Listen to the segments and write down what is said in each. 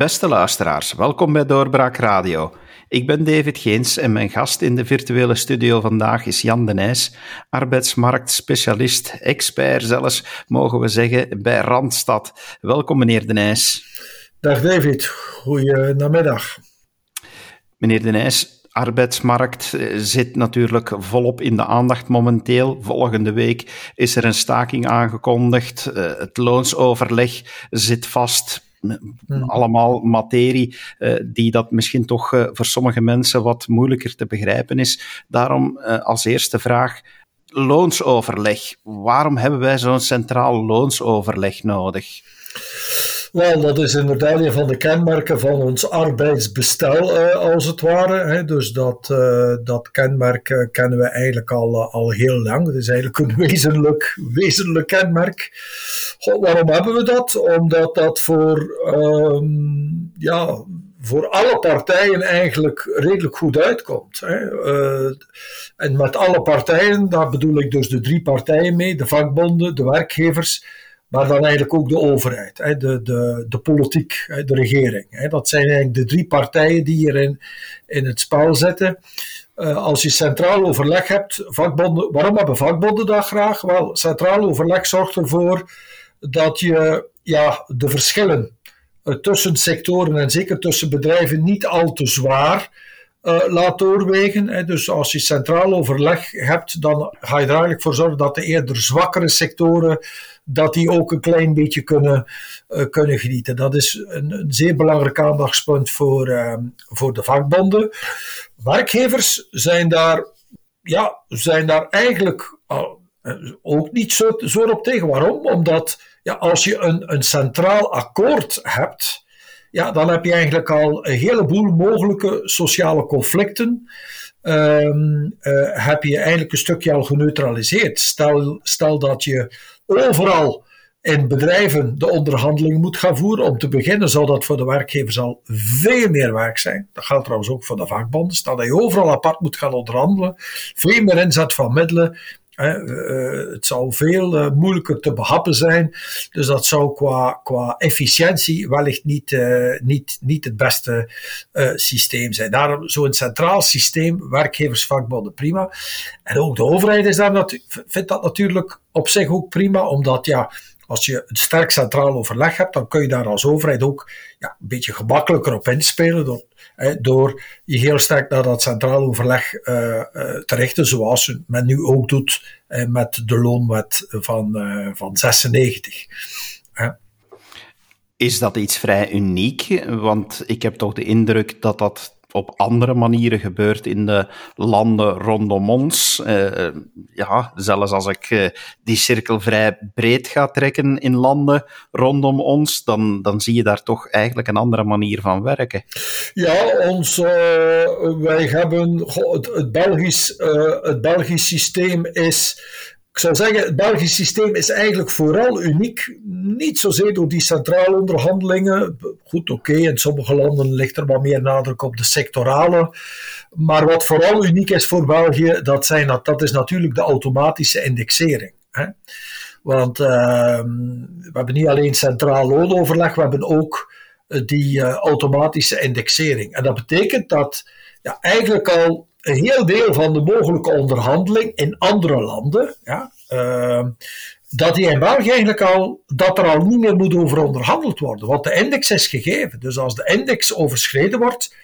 Beste luisteraars, welkom bij Doorbraak Radio. Ik ben David Geens en mijn gast in de virtuele studio vandaag is Jan de Nijs, arbeidsmarktspecialist, expert zelfs, mogen we zeggen, bij Randstad. Welkom meneer de Nijs. Dag David, goeiemiddag. Meneer de Nijs, arbeidsmarkt eh, zit natuurlijk volop in de aandacht momenteel. Volgende week is er een staking aangekondigd. Eh, het loonsoverleg zit vast. Hmm. Allemaal materie uh, die dat misschien toch uh, voor sommige mensen wat moeilijker te begrijpen is. Daarom uh, als eerste vraag: loonsoverleg. Waarom hebben wij zo'n centraal loonsoverleg nodig? Wel, dat is inderdaad een van de kenmerken van ons arbeidsbestel, eh, als het ware. Hè. Dus dat, eh, dat kenmerk eh, kennen we eigenlijk al, al heel lang. Het is eigenlijk een wezenlijk, wezenlijk kenmerk. Waarom hebben we dat? Omdat dat voor, ehm, ja, voor alle partijen eigenlijk redelijk goed uitkomt. Hè. en met alle partijen, daar bedoel ik dus de drie partijen mee: de vakbonden, de werkgevers maar dan eigenlijk ook de overheid, de, de, de politiek, de regering. Dat zijn eigenlijk de drie partijen die hierin in het spel zitten. Eh, als je centraal overleg hebt, vakbonden, waarom hebben vakbonden dat graag? Wel, centraal overleg zorgt ervoor dat je ja, de verschillen uh, tussen sectoren en zeker tussen bedrijven niet al te zwaar uh, laat doorwegen. Dus als je centraal overleg hebt, dan ga je er eigenlijk voor zorgen dat de eerder zwakkere sectoren dat die ook een klein beetje kunnen, uh, kunnen genieten. Dat is een, een zeer belangrijk aandachtspunt voor, uh, voor de vakbonden. Werkgevers zijn daar, ja, zijn daar eigenlijk uh, ook niet zo, zo op tegen. Waarom? Omdat ja, als je een, een centraal akkoord hebt, ja, dan heb je eigenlijk al een heleboel mogelijke sociale conflicten. Um, heb je eigenlijk een stukje al geneutraliseerd. Stel, stel dat je overal in bedrijven de onderhandeling moet gaan voeren. Om te beginnen zou dat voor de werkgevers al veel meer werk zijn. Dat geldt trouwens ook voor de vakbonden. Dat je overal apart moet gaan onderhandelen. Veel meer inzet van middelen. Uh, het zou veel uh, moeilijker te behappen zijn. Dus dat zou qua, qua efficiëntie wellicht niet, uh, niet, niet het beste systeem zijn. Daarom zo'n centraal systeem, werkgevers, vakbonden, prima. En ook de overheid is daar vindt dat natuurlijk op zich ook prima, omdat ja, als je een sterk centraal overleg hebt, dan kun je daar als overheid ook ja, een beetje gemakkelijker op inspelen. Door, hè, door je heel sterk naar dat centraal overleg uh, uh, te richten, zoals men nu ook doet met de loonwet van, van 96. Is dat iets vrij uniek? Want ik heb toch de indruk dat dat op andere manieren gebeurt in de landen rondom ons. Uh, ja, zelfs als ik uh, die cirkel vrij breed ga trekken in landen rondom ons, dan, dan zie je daar toch eigenlijk een andere manier van werken. Ja, ons, uh, wij hebben het, het, Belgisch, het Belgisch systeem is zou zeggen, het Belgisch systeem is eigenlijk vooral uniek. Niet zozeer door die centrale onderhandelingen. Goed, oké, in sommige landen ligt er wat meer nadruk op de sectorale. Maar wat vooral uniek is voor België, dat, zijn, dat is natuurlijk de automatische indexering. Hè? Want uh, we hebben niet alleen centraal loonoverleg, we hebben ook uh, die uh, automatische indexering. En dat betekent dat ja, eigenlijk al een heel deel van de mogelijke onderhandeling in andere landen, ja, uh, dat die in België eigenlijk al, dat er al niet meer moet over onderhandeld worden. Want de index is gegeven. Dus als de index overschreden wordt,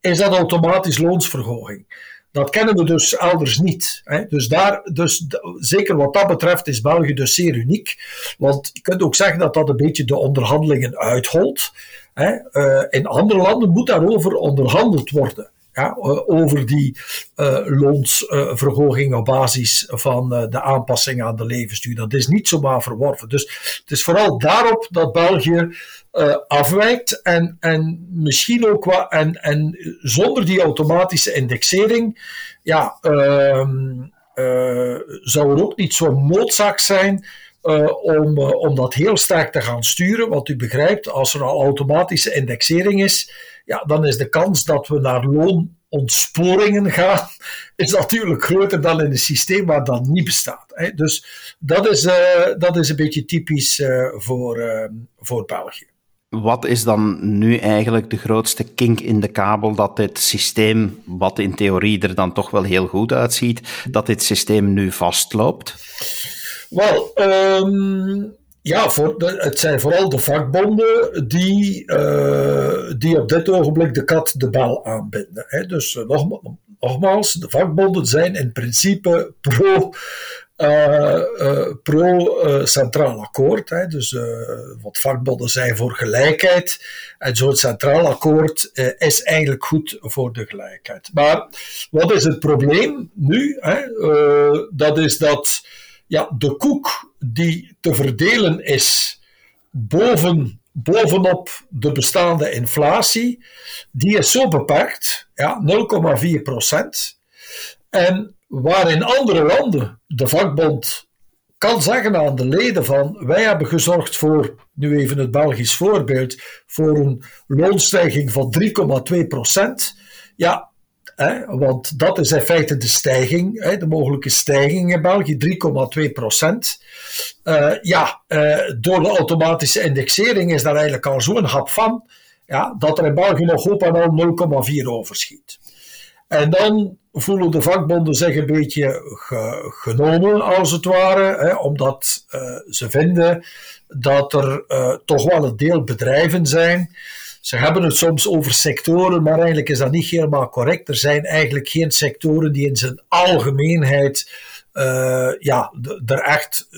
is dat automatisch loonsverhoging. Dat kennen we dus elders niet. Hè. Dus, daar, dus zeker wat dat betreft is België dus zeer uniek. Want je kunt ook zeggen dat dat een beetje de onderhandelingen uitholt. Hè. Uh, in andere landen moet daarover onderhandeld worden ja, over die uh, loonsverhoging op basis van uh, de aanpassing aan de levensduur. Dat is niet zomaar verworven. Dus het is vooral daarop dat België afwijkt en, en misschien ook wat, en, en zonder die automatische indexering, ja, ehm, zou er ook niet zo'n noodzaak zijn. om, om dat heel sterk te gaan sturen. Want u begrijpt, als er al automatische indexering is, ja, dan is de kans dat we naar loonontsporingen gaan, is natuurlijk groter dan in een systeem waar dat niet bestaat. Hè. Dus dat is, uh, dat is een beetje typisch uh, voor, uh, voor België. wat is dan nu eigenlijk de grootste kink in de kabel dat dit systeem, wat in theorie er dan toch wel heel goed uitziet, dat dit systeem nu vastloopt? Wel, um, ja, voor het zijn vooral de vakbonden die, uh, die op dit ogenblik de kat de bal aanbinden. Hè. Dus uh, nogmaals, de vakbonden zijn in principe pro uh, uh, pro-centraal akkoord. Hè, dus wat vakbonden zijn voor gelijkheid. En zo'n centraal akkoord is eigenlijk goed voor de gelijkheid. Maar wat is het probleem nu? Hè? dat is dat ja, de koek die te verdelen is boven, bovenop de bestaande inflatie, die is zo beperkt, ja, 0,4 procent. En waar in andere landen de vakbond kan zeggen aan de leden van wij hebben gezorgd voor, nu even het Belgisch voorbeeld, voor een loonstijging van 3,2 procent. Ja, want dat is in feite de stijging, hè, de mogelijke stijging in België, 3,2 procent. Uh, ja, uh, door de automatische indexering is daar eigenlijk al zo'n hap van, ja, dat er in België nog op en al 0,4 overschiet. En dan voelen de vakbonden zich een beetje genomen, als het ware, hè, omdat uh, ze vinden dat er toch wel een deel bedrijven zijn. Ze hebben het soms over sectoren, maar eigenlijk is dat niet helemaal correct. Er zijn eigenlijk geen sectoren die in zijn algemeenheid uh, ja, er echt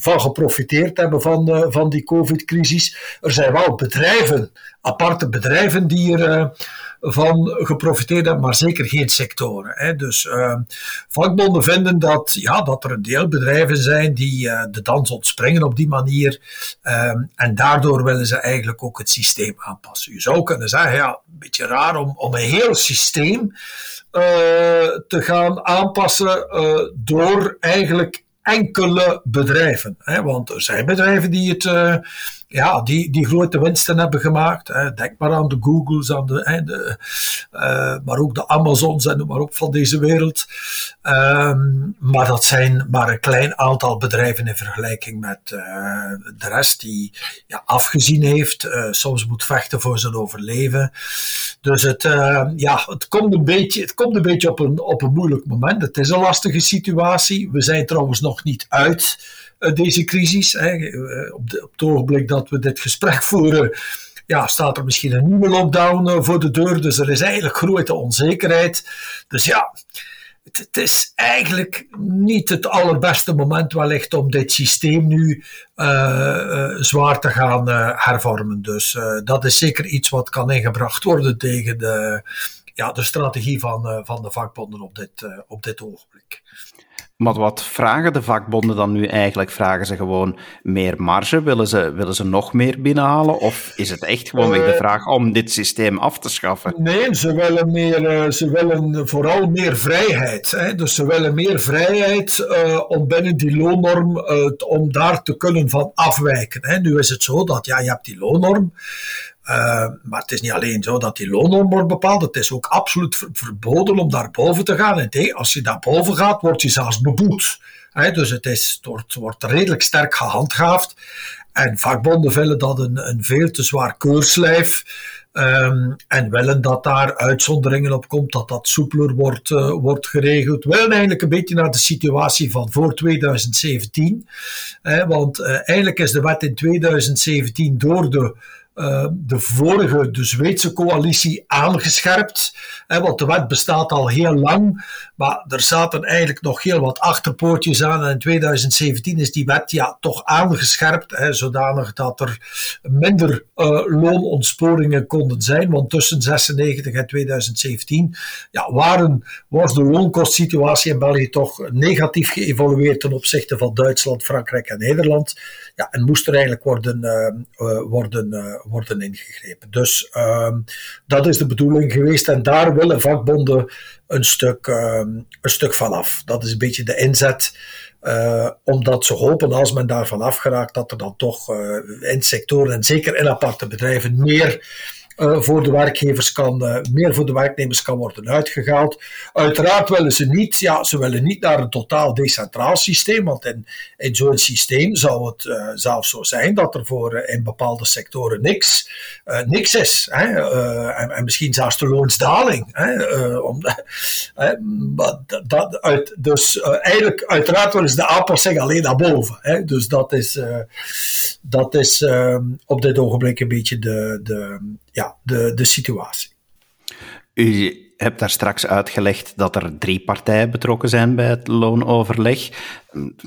van geprofiteerd hebben van, van die COVID-crisis. Er zijn wel bedrijven, aparte bedrijven, die er van geprofiteerd hebben, maar zeker geen sectoren. Hè. Dus uh, vakbonden vinden dat, ja, dat er een deel bedrijven zijn die uh, de dans ontspringen op die manier. Uh, en daardoor willen ze eigenlijk ook het systeem aanpassen. Je zou kunnen zeggen, ja, een beetje raar om, om een heel systeem uh, te gaan aanpassen door eigenlijk enkele bedrijven. Hè? Want er zijn bedrijven die het ja, die, die grote winsten hebben gemaakt. Hè. Denk maar aan de Googles, aan de, hè, de uh, maar ook de Amazons en maar op van deze wereld. Um, maar dat zijn maar een klein aantal bedrijven in vergelijking met uh, de rest die ja, afgezien heeft. Uh, soms moet vechten voor zijn overleven. Dus het, ja, het, komt een beetje, het komt een beetje op een, op een moeilijk moment. Het is een lastige situatie. We zijn trouwens nog niet uit eh, deze crisis. Hè. Eh, op, de, op het ogenblik dat we dit gesprek voeren, ja, staat er misschien een nieuwe lockdown eh, voor de deur. Dus er is eigenlijk grote onzekerheid. Dus ja, het, het, is eigenlijk niet het allerbeste moment wellicht om dit systeem nu zwaar te gaan hervormen. Dus dat is zeker iets wat kan ingebracht worden tegen de, ja, de strategie van, van de vakbonden op dit, op dit ogenblik. Maar wat vragen de vakbonden dan nu eigenlijk? Vragen ze gewoon meer marge? Willen ze, willen ze nog meer binnenhalen? Of is het echt gewoon weer de eh, vraag om dit systeem af te schaffen? Nee, ze willen, meer, eh, ze willen vooral meer vrijheid. Hè? Dus ze willen meer vrijheid uh, om binnen die loonnorm, uh, om daar te kunnen van afwijken. Hè? Nu is het zo dat ja, je hebt die loonnorm. Uh, maar het is niet alleen zo dat die loonnorm wordt bepaald, het is ook absoluut verboden om daar boven te gaan. En als je daar boven gaat, word je zelfs beboet. Dus het, is, wordt, wordt redelijk sterk gehandhaafd. En vakbonden willen dat een, een veel te zwaar keurslijf. Um, en willen dat daar uitzonderingen op komt, dat dat soepeler wordt, uh, wordt geregeld. Willen eigenlijk een beetje naar de situatie van voor 2017. Hè, want uh, eigenlijk is de wet in 2017 door de uh, de vorige, de Zweedse coalitie, aangescherpt. Hè, want de wet bestaat al heel lang, maar er zaten eigenlijk nog heel wat achterpoortjes aan. En in 2017 is die wet ja, toch aangescherpt, hè, zodanig dat er minder uh, loonontsporingen konden zijn. Want tussen 96 en 2017 ja, waren, was de loonkostsituatie in België toch negatief geëvolueerd ten opzichte van Duitsland, Frankrijk en Nederland. Ja, en moest er eigenlijk worden, uh, worden worden ingegrepen. Dus ehm, dat is de bedoeling geweest en daar willen vakbonden een stuk, ehm, een stuk vanaf. Dat is een beetje de inzet. Uh, omdat ze hopen, als men daarvan afgeraakt, dat er dan toch uh, in sectoren en zeker in aparte bedrijven meer voor de werkgevers kan, meer voor de werknemers kan worden uitgehaald. Uiteraard willen ze niet, ja, ze willen niet naar een totaal decentraal systeem, want in, in zo'n systeem zou het uh, zelfs zo zijn dat er voor in bepaalde sectoren niks, niks is. Hè? En, en, misschien zelfs de loonsdaling. Hè? dat, dus eigenlijk, uiteraard willen ze de aanpassing alleen naar boven. Hè? Dus dat is, dat is ehm, op dit ogenblik een beetje de, de, ja, de, de situatie. U hebt daar straks uitgelegd dat er drie partijen betrokken zijn bij het loonoverleg.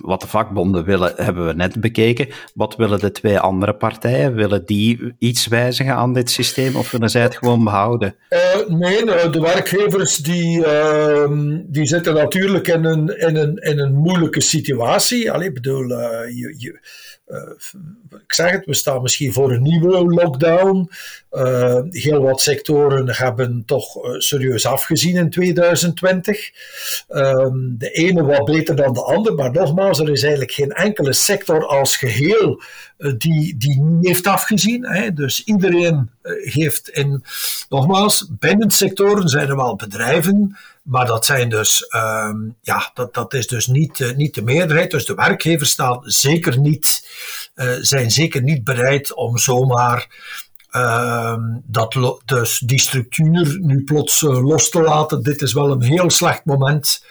Wat de vakbonden willen, hebben we net bekeken. Wat willen de twee andere partijen? Willen die iets wijzigen aan dit systeem of willen zij het gewoon behouden? Uh, nee, de werkgevers die, uh, die zitten natuurlijk in een, in een, in een moeilijke situatie. Allee, bedoel, uh, je, je ik zeg het, we staan misschien voor een nieuwe lockdown. Uh, heel wat sectoren hebben toch uh, serieus afgezien in 2020. Ehm, de ene wat beter dan de ander, maar nogmaals, er is eigenlijk geen enkele sector als geheel die, die niet heeft afgezien. Hè. Dus iedereen heeft in, nogmaals, binnen sectoren zijn er wel bedrijven maar dat zijn dus, ehm, ja, dat, dat is dus niet, uh, niet de meerderheid. Dus de werkgevers staan zeker niet, uh, zijn zeker niet bereid om zomaar uh, dat, dus die structuur nu plots uh, los te laten. Dit is wel een heel slecht moment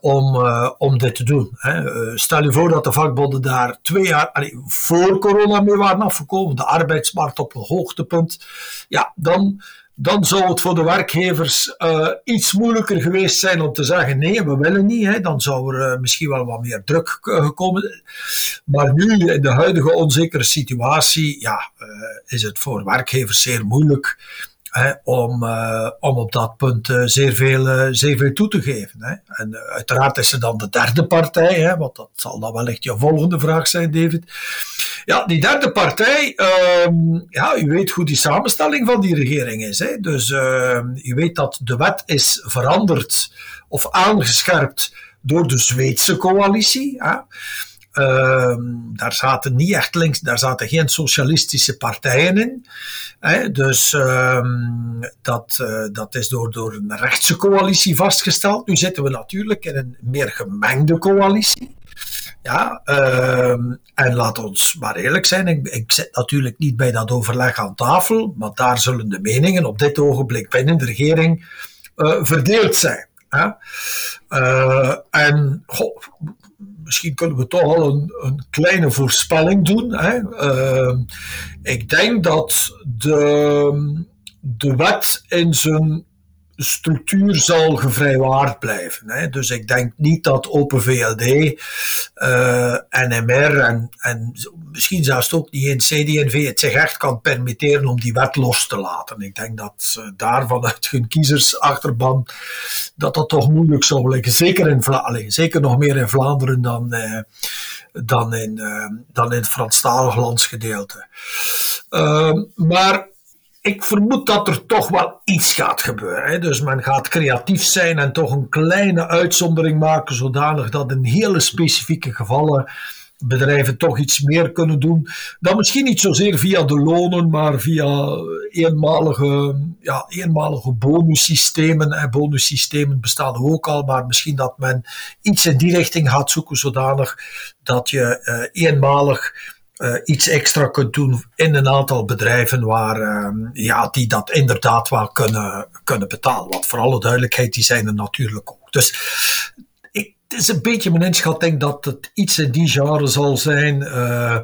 om, om dit te doen. Hè. stel je voor dat de vakbonden daar twee jaar voor corona mee waren afgekomen, de arbeidsmarkt op een hoogtepunt. Ja, dan dan zou het voor de werkgevers uh, iets moeilijker geweest zijn om te zeggen: nee, we willen niet. Hè. Dan zou er uh, misschien wel wat meer druk uh, gekomen. Maar nu, in de huidige onzekere situatie, ja, is het voor werkgevers zeer moeilijk om, uh, om op dat punt uh, zeer, veel, uh, zeer veel toe te geven. Hè. En uiteraard is er dan de derde partij, hè, want dat zal dan wellicht je volgende vraag zijn, David. Ja, die derde partij, ehm, ja, u weet hoe die samenstelling van die regering is. Hè. Dus ehm, u weet dat de wet is veranderd of aangescherpt door de Zweedse coalitie. Uh, daar zaten niet echt links, daar zaten geen socialistische partijen in. Hè? Dus uh, dat, uh, dat is door, door een rechtse coalitie vastgesteld. Nu zitten we natuurlijk in een meer gemengde coalitie. Ja, uh, en laat ons maar eerlijk zijn, ik, ik, zit natuurlijk niet bij dat overleg aan tafel, maar daar zullen de meningen op dit ogenblik binnen de regering uh, verdeeld zijn. Uh, en misschien kunnen we toch al een, een kleine voorspelling doen. Hè. Uh, ik denk dat de, de wet in zijn structuur zal gevrijwaard blijven. Hè. Dus ik denk niet dat Open VLD, uh, NMR en, en misschien zelfs ook niet in CD&V het zich echt kan permitteren om die wet los te laten. Ik denk dat daar vanuit hun kiezersachterban dat dat toch moeilijk zou liggen. Zeker, in Vla zeker nog meer in Vlaanderen dan, eh, dan, in, uh, dan in het Franstalig landsgedeelte. Uh, maar ik vermoed dat er toch wel iets gaat gebeuren. Hè. Dus men gaat creatief zijn en toch een kleine uitzondering maken, zodanig dat in hele specifieke gevallen bedrijven toch iets meer kunnen doen. Dan misschien niet zozeer via de lonen, maar via eenmalige, ja, eenmalige bonussystemen. En bonussystemen bestaan ook al, maar misschien dat men iets in die richting gaat zoeken, zodanig dat je uh, eenmalig uh, iets extra kunt doen in een aantal bedrijven waar, uh, ja, die dat inderdaad wel kunnen, kunnen betalen. Want voor alle duidelijkheid, die zijn er natuurlijk ook. Dus ik, het is een beetje mijn inschatting dat het iets in die genre zal zijn. Uh,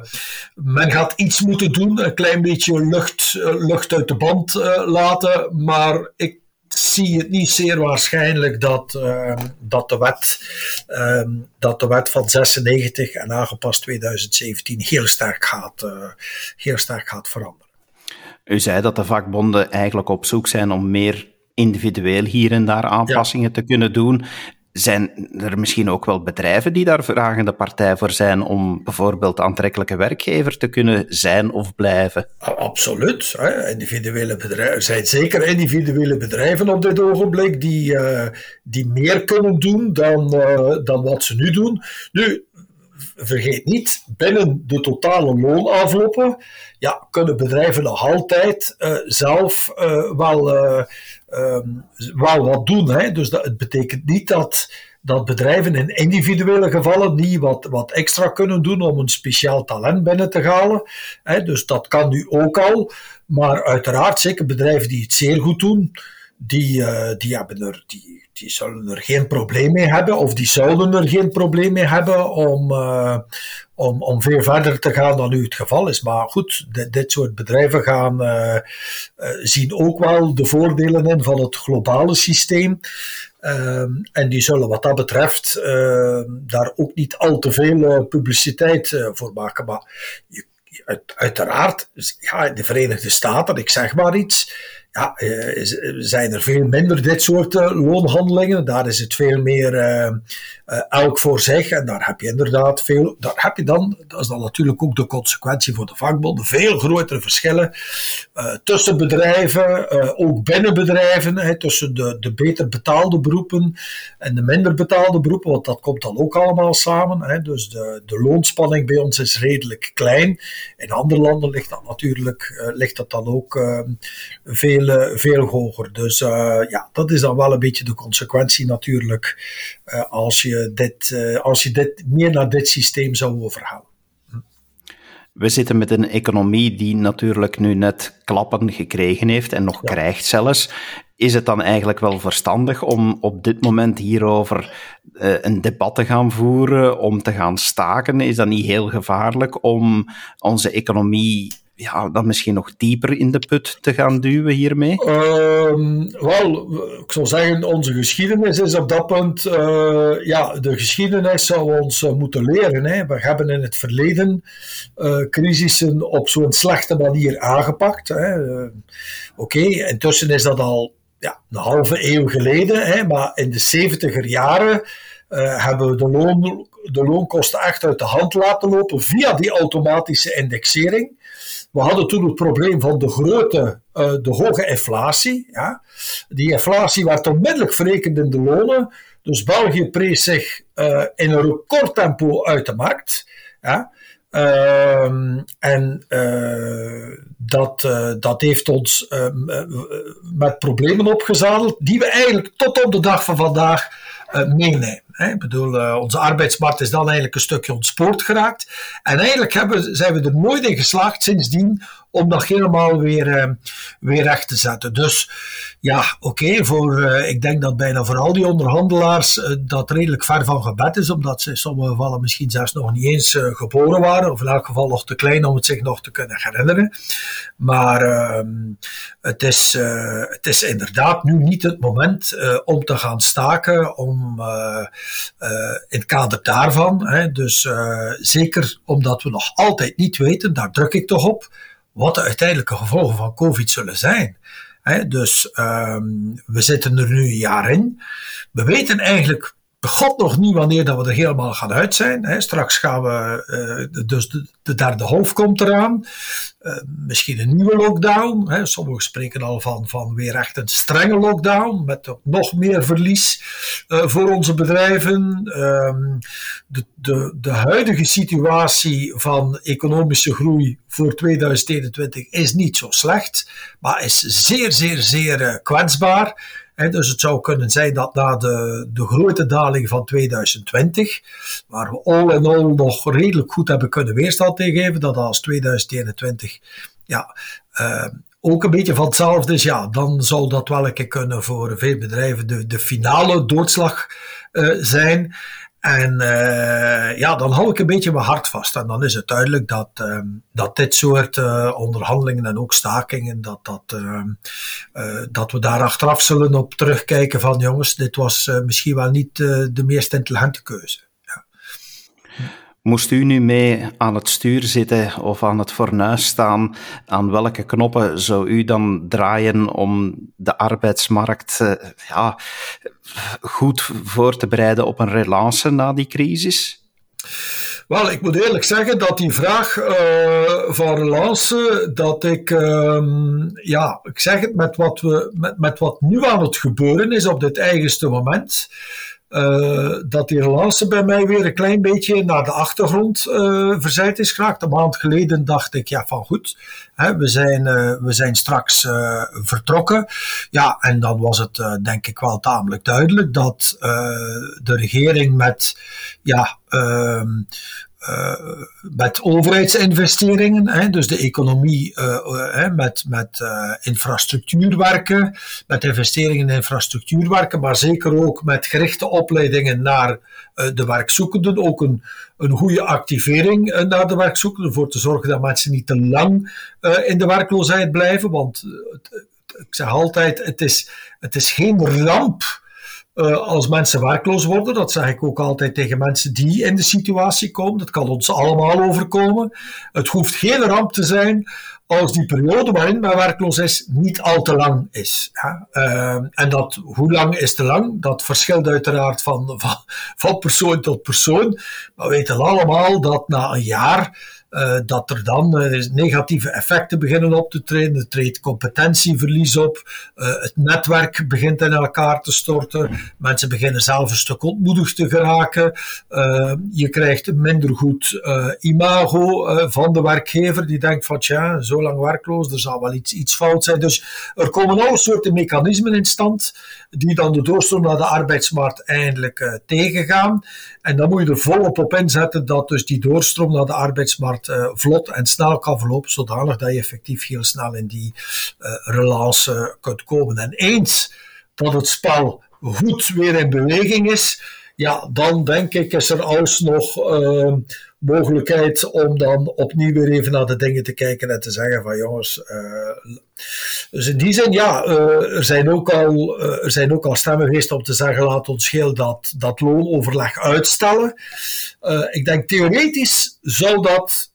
men gaat iets moeten doen, een klein beetje lucht, lucht uit de band laten. Maar ik zie het niet zeer waarschijnlijk dat, uh, dat, de wet, uh, dat de wet van 96 en aangepast 2017 heel sterk gaat, uh, heel sterk gaat veranderen. U zei dat de vakbonden eigenlijk op zoek zijn om meer individueel hier en daar aanpassingen ja. te kunnen doen. Zijn er misschien ook wel bedrijven die daar vragende partij voor zijn om bijvoorbeeld aantrekkelijke werkgever te kunnen zijn of blijven? Absoluut. Hè. Individuele bedrijven, er zijn zeker individuele bedrijven op dit ogenblik die, uh, die meer kunnen doen dan, uh, dan wat ze nu doen. Nu, vergeet niet, binnen de totale loonenveloppen ja, kunnen bedrijven nog altijd uh, zelf wel, um, wel wat doen. Hè? Dus dat, het betekent niet dat, dat bedrijven in individuele gevallen niet wat, wat extra kunnen doen om een speciaal talent binnen te halen. Hè? Dus dat kan nu ook al. Maar uiteraard, zeker bedrijven die het zeer goed doen, die, die, hebben er, die, die zullen er geen probleem mee hebben, of die zouden er geen probleem mee hebben om, uh, om, om veel verder te gaan dan nu het geval is. Maar goed, dit, dit soort bedrijven gaan uh, zien ook wel de voordelen in van het globale systeem. En die zullen wat dat betreft daar ook niet al te veel publiciteit voor maken. Maar uit, uiteraard, ja, de Verenigde Staten, ik zeg maar iets ja, uh, zijn er veel minder dit soort uh, loonhandelingen. Daar is het veel meer elk voor zich. En daar heb je inderdaad veel. Daar heb je dan, dat is dan natuurlijk ook de consequentie voor de vakbonden, veel grotere verschillen tussen bedrijven, ook binnen bedrijven, tussen de, de beter betaalde beroepen en de minder betaalde beroepen, want dat komt dan ook allemaal samen. Dus de, de loonspanning bij ons is redelijk klein. In andere landen ligt dat natuurlijk ligt dat dan ook veel veel, veel hoger. Dus uh, ja, dat is dan wel een beetje de consequentie natuurlijk uh, als, je dit, als je dit meer naar dit systeem zou overhalen. We zitten met een economie die natuurlijk nu net klappen gekregen heeft en nog ja. krijgt zelfs. Is het dan eigenlijk wel verstandig om op dit moment hierover uh, een debat te gaan voeren, om te gaan staken? Is dat niet heel gevaarlijk om onze economie ja, dan misschien nog dieper in de put te gaan duwen hiermee? Uh, wel, ik zou zeggen, onze geschiedenis is op dat punt, uh, ja, de geschiedenis zou ons uh, moeten leren. Hè. We hebben in het verleden uh, crisissen op zo'n slechte manier aangepakt. Oké, intussen is dat al ja, een halve eeuw geleden, hè, maar in de zeventiger jaren hebben we de, loon, de loonkosten echt uit de hand laten lopen via die automatische indexering. We hadden toen het probleem van de grote, uh, de hoge inflatie. Ja. Die inflatie werd onmiddellijk verrekend in de lonen. Dus België prees zich uh, in een recordtempo uit de markt. Ja. Uh, en uh, dat, dat heeft ons met problemen opgezadeld, die we eigenlijk tot op de dag van vandaag meenemen. Ik bedoel, uh, onze arbeidsmarkt is dan eigenlijk een stukje ontspoord geraakt. En eigenlijk hebben, zijn we er nooit in geslaagd sindsdien om dat helemaal weer, uh, weer recht te zetten. Dus ja, oké, voor uh, ik denk dat bijna voor al die onderhandelaars dat redelijk ver van gebed is, omdat ze in sommige gevallen misschien zelfs nog niet eens geboren waren, of in elk geval nog te klein om het zich nog te kunnen herinneren. Maar ehm, het, is, het is inderdaad nu niet het moment om te gaan staken, om in het kader daarvan, hè, dus zeker omdat we nog altijd niet weten, daar druk ik toch op, wat de uiteindelijke gevolgen van COVID zullen zijn. Dus um, we zitten er nu een jaar in. We weten eigenlijk God nog niet wanneer dat we er helemaal gaan uit zijn. Hè. Straks gaan we, uh, dus de, de, derde golf komt eraan. Uh, misschien een nieuwe lockdown. Hè. Sommigen spreken al van, van weer echt een strenge lockdown. Met nog meer verlies uh, voor onze bedrijven. Um, de, de, de huidige situatie van economische groei voor 2021 is niet zo slecht. Maar is zeer, zeer, zeer kwetsbaar dus het zou kunnen zijn dat na de, de grote daling van 2020, waar we all in all nog redelijk goed hebben kunnen weerstand tegengeven, dat als 2021 ja, uh, ook een beetje van hetzelfde is, ja, dan zou dat wel een keer kunnen voor veel bedrijven de, de finale doodslag uh, zijn. En uh, ja, dan hou ik een beetje mijn hart vast. En dan is het duidelijk dat, uh, dat dit soort uh, onderhandelingen en ook stakingen, dat, dat, ehm, dat we daar achteraf zullen op terugkijken van jongens, dit was misschien wel niet de meest intelligente keuze. Moest u nu mee aan het stuur zitten of aan het fornuis staan, aan welke knoppen zou u dan draaien om de arbeidsmarkt uh, ja, goed voor te bereiden op een relance na die crisis? Wel, ik moet eerlijk zeggen dat die vraag uh, van relance, dat ik, um, ja, ik zeg het met wat, we, met, met wat nu aan het gebeuren is op dit eigenste moment, dat die relance bij mij weer een klein beetje naar de achtergrond uh, verzeild is geraakt. Een maand geleden dacht ik, ja van goed, hè, we, zijn, we zijn straks vertrokken. Ja, en dan was het denk ik wel tamelijk duidelijk dat de regering met ja, ehm, met overheidsinvesteringen, hè, dus de economie uh, met, met uh, infrastructuurwerken, met investeringen in infrastructuurwerken, maar zeker ook met gerichte opleidingen naar de werkzoekenden, ook een, een goede activering naar de werkzoekenden, voor te zorgen dat mensen niet te lang in de werkloosheid blijven, want ik zeg altijd, het is, het is geen ramp uh, als mensen werkloos worden. Dat zeg ik ook altijd tegen mensen die in de situatie komen. Dat kan ons allemaal overkomen. Het hoeft geen ramp te zijn als die periode waarin men werkloos is niet al te lang is. Uh, en dat, hoe lang is te lang? Dat verschilt uiteraard van, van, van persoon tot persoon. Maar we weten allemaal dat na een jaar uh, dat er dan uh, negatieve effecten beginnen op te treden. Er treedt competentieverlies op. Uh, het netwerk begint in elkaar te storten. Mensen beginnen zelf een stuk ontmoedigd te geraken. je krijgt een minder goed imago van de werkgever. Die denkt van, tja, zo lang werkloos, er zal wel iets, iets fout zijn. Dus er komen alle soorten mechanismen in stand die dan de doorstroom naar de arbeidsmarkt eindelijk tegengaan. En dan moet je er volop op inzetten dat dus die doorstroom naar de arbeidsmarkt uh, vlot en snel kan verlopen, zodanig dat je effectief heel snel in die uh, relance kunt komen. En eens dat het spel goed weer in beweging is, ja, dan denk ik is er alsnog uh, mogelijkheid om dan opnieuw weer even naar de dingen te kijken en te zeggen van jongens, dus in die zin, ja, er, zijn ook al, er zijn ook al stemmen geweest om te zeggen, laat ons heel dat, dat loonoverleg uitstellen. ik denk theoretisch zou dat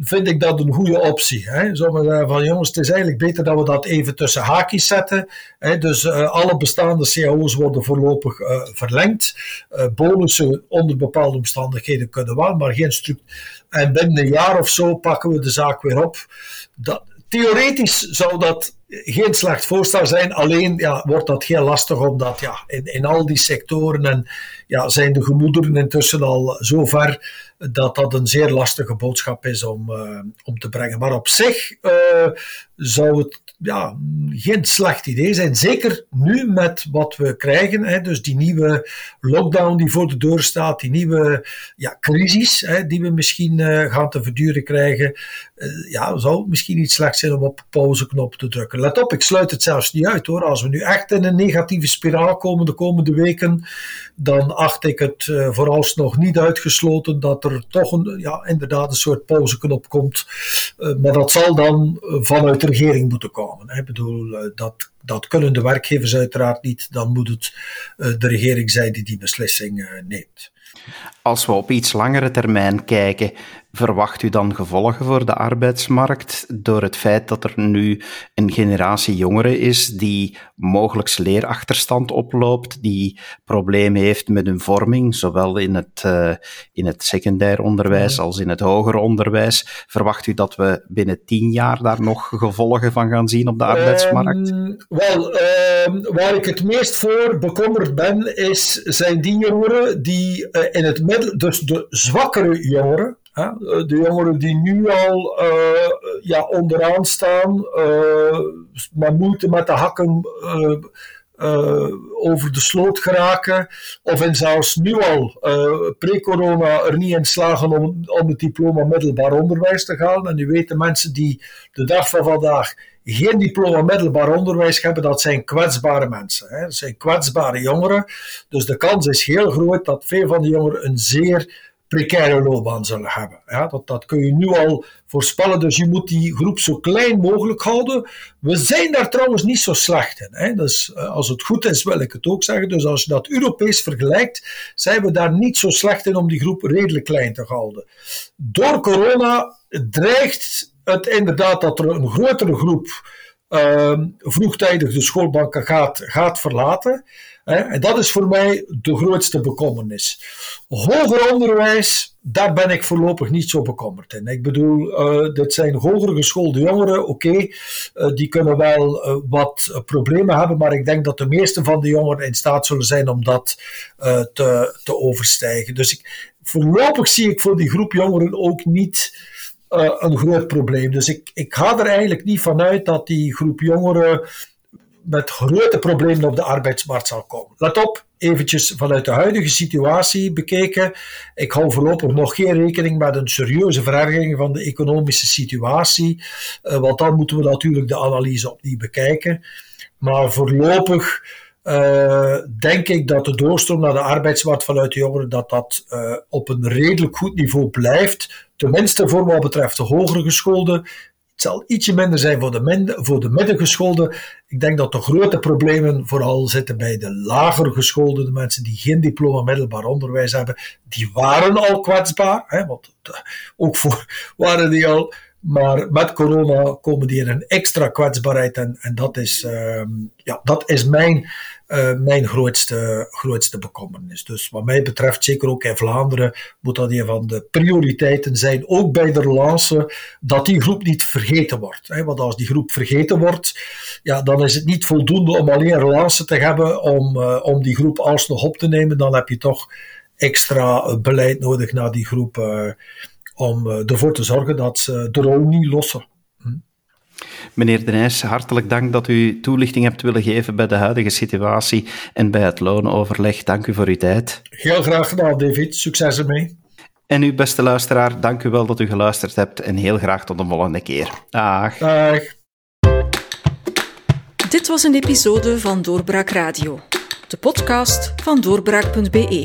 vind ik dat een goede optie. Hè? Zeggen van jongens, het is eigenlijk beter dat we dat even tussen haakjes zetten. Hè? Dus uh, alle bestaande cao's worden voorlopig uh, verlengd. bonussen onder bepaalde omstandigheden kunnen wel, maar geen structuur. En binnen een jaar of zo pakken we de zaak weer op. Dat, theoretisch zou dat geen slecht voorstel zijn, alleen ja, wordt dat heel lastig omdat ja, in, in al die sectoren en, ja, zijn de gemoederen intussen al zo ver dat dat een zeer lastige boodschap is om, uh, om te brengen. Maar op zich uh, zou het ja, geen slecht idee zijn. Zeker nu met wat we krijgen. Hè, dus die nieuwe lockdown die voor de deur staat, die nieuwe ja, crisis hè, die we misschien uh, gaan te verduren krijgen. ja, zou het misschien niet slecht zijn om op de pauzeknop te drukken. Let op, ik sluit het zelfs niet uit hoor. Als we nu echt in een negatieve spiraal komen de komende weken, dan acht ik het vooralsnog niet uitgesloten dat er toch een, ja, inderdaad een soort pauzeknop komt. Uh, maar dat zal dan uh, vanuit de regering moeten komen. Ik bedoel, uh, dat, dat kunnen de werkgevers uiteraard niet. Dan moet het de regering zijn die die beslissing neemt. Als we op iets langere termijn kijken, verwacht u dan gevolgen voor de arbeidsmarkt door het feit dat er nu een generatie jongeren is die mogelijk leerachterstand oploopt, die problemen heeft met hun vorming, zowel in het, uh, in het secundair onderwijs als in het hoger onderwijs? Verwacht u dat we binnen tien jaar daar nog gevolgen van gaan zien op de arbeidsmarkt? Um, wel, uh, waar ik het meest voor bekommerd ben, is, zijn die jongeren die in het middel, dus de zwakkere jongeren, eh, de jongeren die nu al uh, ja, onderaan staan, maar moeite met de hakken over de sloot geraken, of en zelfs nu al pre-corona er niet in slagen om, om het diploma middelbaar onderwijs te halen. En u weet, de mensen die de dag van vandaag geen diploma middelbaar onderwijs hebben, dat zijn kwetsbare mensen. Hè. Dat zijn kwetsbare jongeren. Dus de kans is heel groot dat veel van die jongeren een zeer precaire loopbaan zullen hebben. Ja, dat, dat kun je nu al voorspellen, dus je moet die groep zo klein mogelijk houden. We zijn daar trouwens niet zo slecht in. Hè. Dus, eh, als het goed is, wil ik het ook zeggen. Dus als je dat Europees vergelijkt, zijn we daar niet zo slecht in om die groep redelijk klein te houden. Door corona dreigt het inderdaad dat er een grotere groep ehm, vroegtijdig de schoolbanken gaat, gaat verlaten. En dat is voor mij de grootste bekommernis. Hoger onderwijs, daar ben ik voorlopig niet zo bekommerd in. Ik bedoel, uh, dit zijn hoger geschoolde jongeren, oké, eh, die kunnen wel uh, wat problemen hebben, maar ik denk dat de meeste van de jongeren in staat zullen zijn om dat te, te overstijgen. Dus ik, voorlopig zie ik voor die groep jongeren ook niet een groot probleem. Dus ik, ik ga er eigenlijk niet vanuit dat die groep jongeren met grote problemen op de arbeidsmarkt zal komen. Let op, eventjes vanuit de huidige situatie bekeken. Ik hou voorlopig nog geen rekening met een serieuze verergering van de economische situatie, uh, want dan moeten we natuurlijk de analyse opnieuw bekijken. Maar voorlopig uh, denk ik dat de doorstroom naar de arbeidsmarkt vanuit de jongeren dat dat uh, op een redelijk goed niveau blijft. Tenminste voor wat betreft de hogere gescholden. Het zal ietsje minder zijn voor de, voor de middengescholden. Ik denk dat de grote problemen vooral zitten bij de lager geschoolde, de mensen die geen diploma middelbaar onderwijs hebben. Die waren al kwetsbaar, hè, want ook voor waren die al. Maar met corona komen die in een extra kwetsbaarheid en, en dat, is, uh, ja, dat is mijn uh, mijn grootste, grootste bekommernis. Dus wat mij betreft, zeker ook in Vlaanderen, moet dat een van de prioriteiten zijn, ook bij de relance, dat die groep niet vergeten wordt. Hè? Want als die groep vergeten wordt, ja, dan is het niet voldoende om alleen relance te hebben om, uh, om die groep alsnog op te nemen. Dan heb je toch extra beleid nodig naar die groep om ervoor te zorgen dat ze de rol niet lossen. Meneer De Nijs, hartelijk dank dat u toelichting hebt willen geven bij de huidige situatie en bij het loonoverleg. Dank u voor uw tijd. Heel graag gedaan, David. Succes ermee. En u, beste luisteraar, dank u wel dat u geluisterd hebt en heel graag tot de volgende keer. Dag. Dag. Dit was een episode van Doorbraak Radio, de podcast van doorbraak.be.